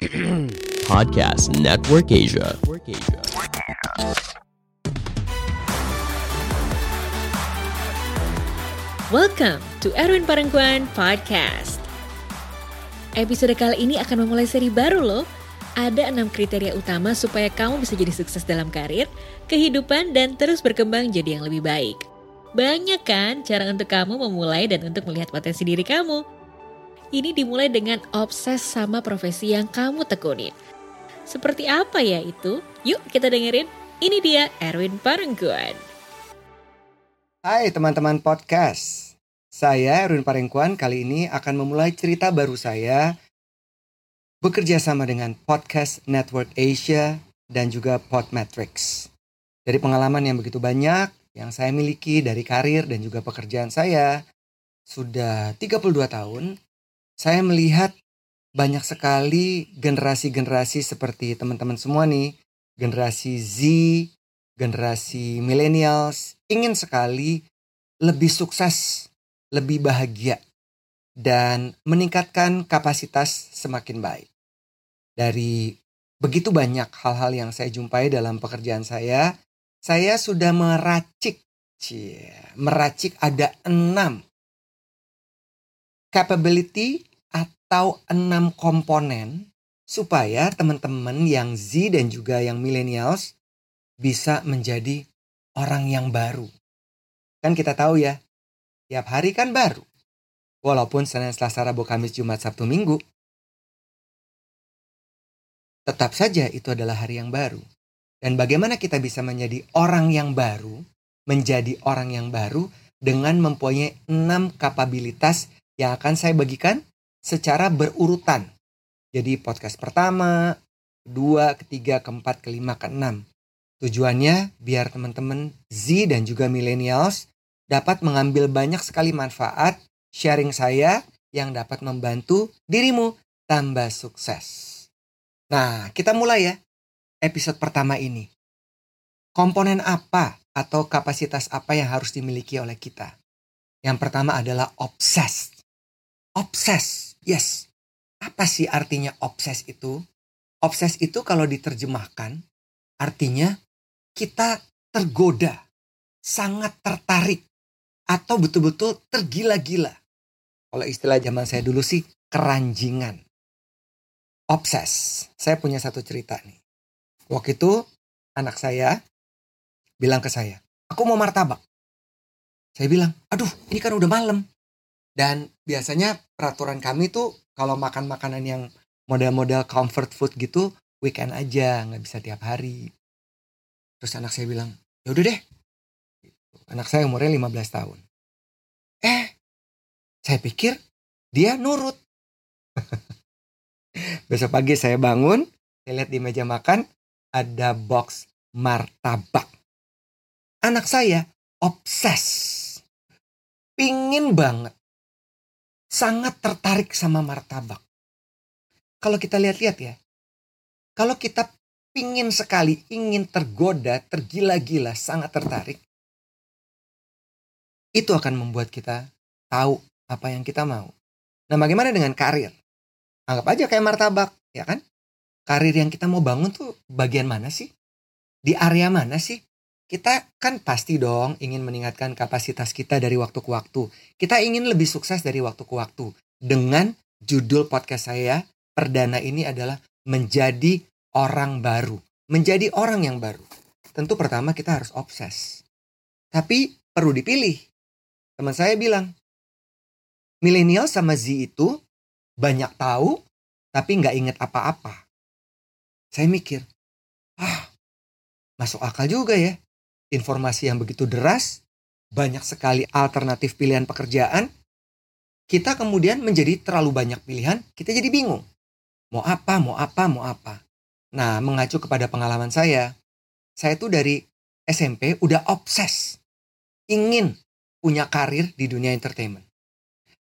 Podcast Network Asia. Welcome to Erwin Parengkuan Podcast. Episode kali ini akan memulai seri baru loh. Ada enam kriteria utama supaya kamu bisa jadi sukses dalam karir, kehidupan, dan terus berkembang jadi yang lebih baik. Banyak kan cara untuk kamu memulai dan untuk melihat potensi diri kamu. Ini dimulai dengan obses sama profesi yang kamu tekunin. Seperti apa ya itu? Yuk kita dengerin. Ini dia Erwin Parengkuan. Hai teman-teman podcast. Saya Erwin Parengkuan kali ini akan memulai cerita baru saya bekerja sama dengan Podcast Network Asia dan juga Podmetrics. Dari pengalaman yang begitu banyak yang saya miliki dari karir dan juga pekerjaan saya sudah 32 tahun, saya melihat banyak sekali generasi-generasi seperti teman-teman semua nih, generasi Z, generasi millennials ingin sekali lebih sukses, lebih bahagia, dan meningkatkan kapasitas semakin baik. Dari begitu banyak hal-hal yang saya jumpai dalam pekerjaan saya, saya sudah meracik, meracik ada enam capability atau enam komponen supaya teman-teman yang Z dan juga yang millennials bisa menjadi orang yang baru. Kan kita tahu ya, tiap hari kan baru. Walaupun Senin, Selasa, Rabu, Kamis, Jumat, Sabtu, Minggu. Tetap saja itu adalah hari yang baru. Dan bagaimana kita bisa menjadi orang yang baru, menjadi orang yang baru dengan mempunyai enam kapabilitas yang akan saya bagikan secara berurutan. Jadi podcast pertama, kedua, ketiga, keempat, kelima, keenam. Tujuannya biar teman-teman Z dan juga millennials dapat mengambil banyak sekali manfaat sharing saya yang dapat membantu dirimu tambah sukses. Nah, kita mulai ya episode pertama ini. Komponen apa atau kapasitas apa yang harus dimiliki oleh kita? Yang pertama adalah obses. Obses, yes. Apa sih artinya obses itu? Obses itu kalau diterjemahkan artinya kita tergoda, sangat tertarik, atau betul-betul tergila-gila. Kalau istilah zaman saya dulu sih keranjingan. Obses. Saya punya satu cerita nih. Waktu itu anak saya bilang ke saya, aku mau martabak. Saya bilang, aduh ini kan udah malam. Dan biasanya peraturan kami tuh kalau makan makanan yang model-model comfort food gitu, weekend aja, nggak bisa tiap hari. Terus anak saya bilang, ya udah deh. Anak saya umurnya 15 tahun. Eh, saya pikir dia nurut. Besok pagi saya bangun, saya lihat di meja makan ada box martabak. Anak saya obses. Pingin banget. Sangat tertarik sama martabak. Kalau kita lihat-lihat ya, kalau kita pingin sekali, ingin tergoda, tergila-gila, sangat tertarik, itu akan membuat kita tahu apa yang kita mau. Nah, bagaimana dengan karir? Anggap aja kayak martabak, ya kan? Karir yang kita mau bangun tuh bagian mana sih? Di area mana sih? Kita kan pasti dong ingin meningkatkan kapasitas kita dari waktu ke waktu. Kita ingin lebih sukses dari waktu ke waktu. Dengan judul podcast saya, perdana ini adalah menjadi orang baru, menjadi orang yang baru. Tentu pertama kita harus obses. Tapi perlu dipilih. Teman saya bilang, milenial sama Z itu banyak tahu, tapi nggak inget apa-apa. Saya mikir, ah, masuk akal juga ya. Informasi yang begitu deras, banyak sekali alternatif pilihan pekerjaan, kita kemudian menjadi terlalu banyak pilihan, kita jadi bingung. Mau apa, mau apa, mau apa. Nah, mengacu kepada pengalaman saya, saya tuh dari SMP udah obses. Ingin punya karir di dunia entertainment.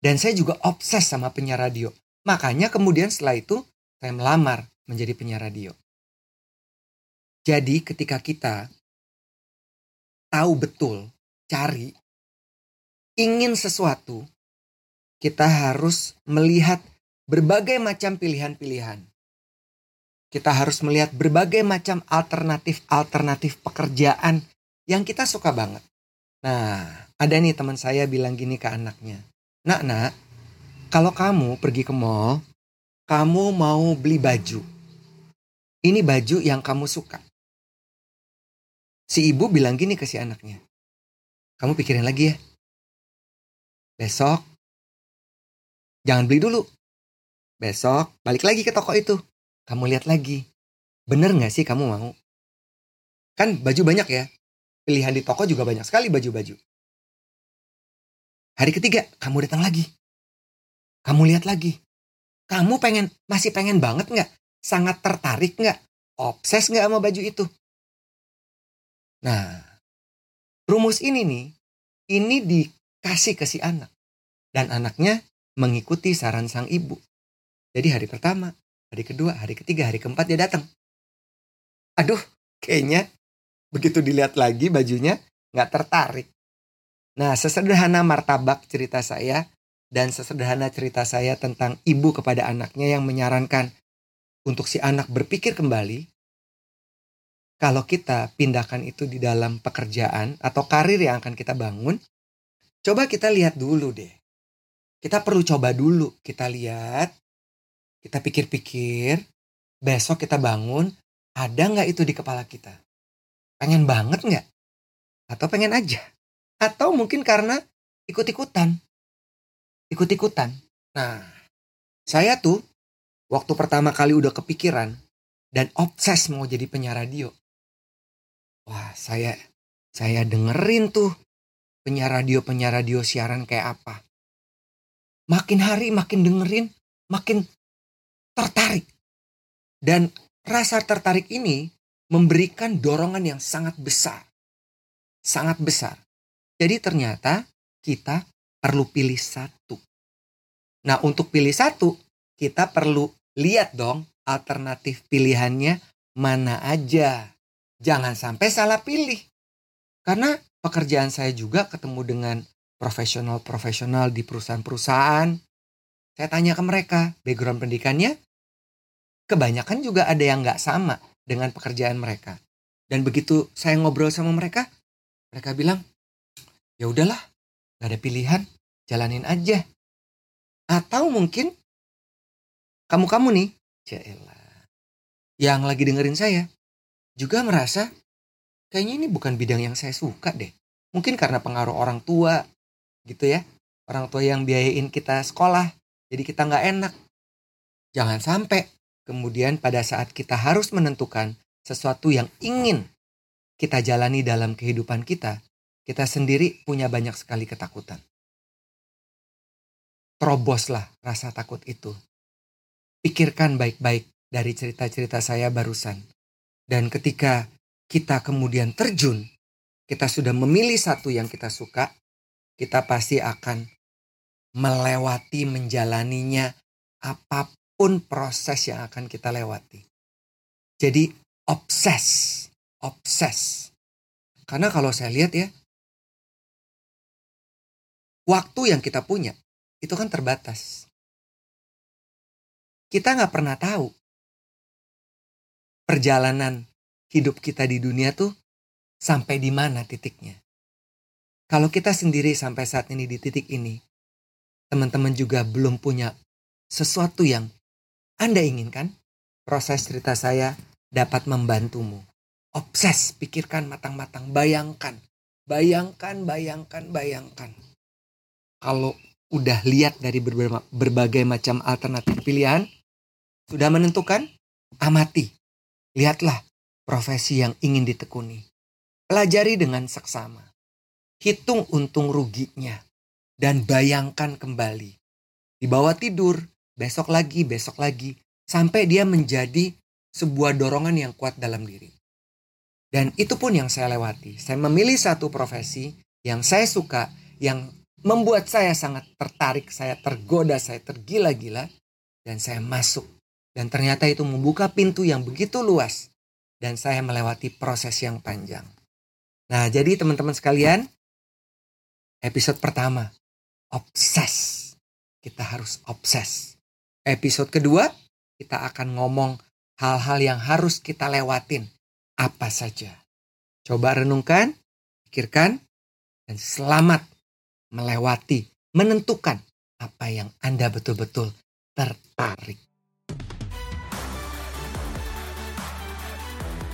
Dan saya juga obses sama penyiar radio. Makanya kemudian setelah itu saya melamar menjadi penyiar radio. Jadi ketika kita tahu betul, cari, ingin sesuatu, kita harus melihat berbagai macam pilihan-pilihan. Kita harus melihat berbagai macam alternatif-alternatif pekerjaan yang kita suka banget. Nah, ada nih teman saya bilang gini ke anaknya. Nak, nak, kalau kamu pergi ke mall, kamu mau beli baju. Ini baju yang kamu suka. Si ibu bilang gini ke si anaknya. Kamu pikirin lagi ya. Besok, jangan beli dulu. Besok, balik lagi ke toko itu kamu lihat lagi. Bener nggak sih kamu mau? Kan baju banyak ya. Pilihan di toko juga banyak sekali baju-baju. Hari ketiga, kamu datang lagi. Kamu lihat lagi. Kamu pengen, masih pengen banget nggak? Sangat tertarik nggak? Obses nggak sama baju itu? Nah, rumus ini nih, ini dikasih ke si anak. Dan anaknya mengikuti saran sang ibu. Jadi hari pertama, Hari kedua, hari ketiga, hari keempat dia datang. Aduh, kayaknya begitu dilihat lagi bajunya nggak tertarik. Nah, sesederhana martabak cerita saya dan sesederhana cerita saya tentang ibu kepada anaknya yang menyarankan untuk si anak berpikir kembali kalau kita pindahkan itu di dalam pekerjaan atau karir yang akan kita bangun, coba kita lihat dulu deh. Kita perlu coba dulu, kita lihat kita pikir-pikir, besok kita bangun, ada nggak itu di kepala kita? Pengen banget nggak? Atau pengen aja? Atau mungkin karena ikut-ikutan. Ikut-ikutan. Nah, saya tuh waktu pertama kali udah kepikiran dan obses mau jadi penyiar radio. Wah, saya saya dengerin tuh penyiar radio penyiar radio siaran kayak apa. Makin hari makin dengerin, makin tertarik. Dan rasa tertarik ini memberikan dorongan yang sangat besar. Sangat besar. Jadi ternyata kita perlu pilih satu. Nah untuk pilih satu, kita perlu lihat dong alternatif pilihannya mana aja. Jangan sampai salah pilih. Karena pekerjaan saya juga ketemu dengan profesional-profesional di perusahaan-perusahaan. Saya tanya ke mereka, background pendidikannya kebanyakan juga ada yang nggak sama dengan pekerjaan mereka. Dan begitu saya ngobrol sama mereka, mereka bilang, ya udahlah, nggak ada pilihan, jalanin aja. Atau mungkin kamu-kamu nih, Jaelah, yang lagi dengerin saya, juga merasa kayaknya ini bukan bidang yang saya suka deh. Mungkin karena pengaruh orang tua, gitu ya. Orang tua yang biayain kita sekolah, jadi kita nggak enak. Jangan sampai Kemudian pada saat kita harus menentukan sesuatu yang ingin kita jalani dalam kehidupan kita, kita sendiri punya banyak sekali ketakutan. Teroboslah rasa takut itu. Pikirkan baik-baik dari cerita-cerita saya barusan. Dan ketika kita kemudian terjun, kita sudah memilih satu yang kita suka, kita pasti akan melewati menjalaninya apa pun pun proses yang akan kita lewati. Jadi obses, obses. Karena kalau saya lihat ya, waktu yang kita punya itu kan terbatas. Kita nggak pernah tahu perjalanan hidup kita di dunia tuh sampai di mana titiknya. Kalau kita sendiri sampai saat ini di titik ini, teman-teman juga belum punya sesuatu yang anda inginkan proses cerita saya dapat membantumu. Obses, pikirkan matang-matang, bayangkan. Bayangkan, bayangkan, bayangkan. Kalau udah lihat dari berbagai macam alternatif pilihan, sudah menentukan, amati. Lihatlah profesi yang ingin ditekuni. Pelajari dengan seksama. Hitung untung ruginya. Dan bayangkan kembali. Di bawah tidur, besok lagi, besok lagi, sampai dia menjadi sebuah dorongan yang kuat dalam diri. Dan itu pun yang saya lewati. Saya memilih satu profesi yang saya suka, yang membuat saya sangat tertarik, saya tergoda, saya tergila-gila, dan saya masuk. Dan ternyata itu membuka pintu yang begitu luas, dan saya melewati proses yang panjang. Nah, jadi teman-teman sekalian, episode pertama, obses. Kita harus obses. Episode kedua, kita akan ngomong hal-hal yang harus kita lewatin. Apa saja? Coba renungkan, pikirkan, dan selamat melewati, menentukan apa yang Anda betul-betul tertarik.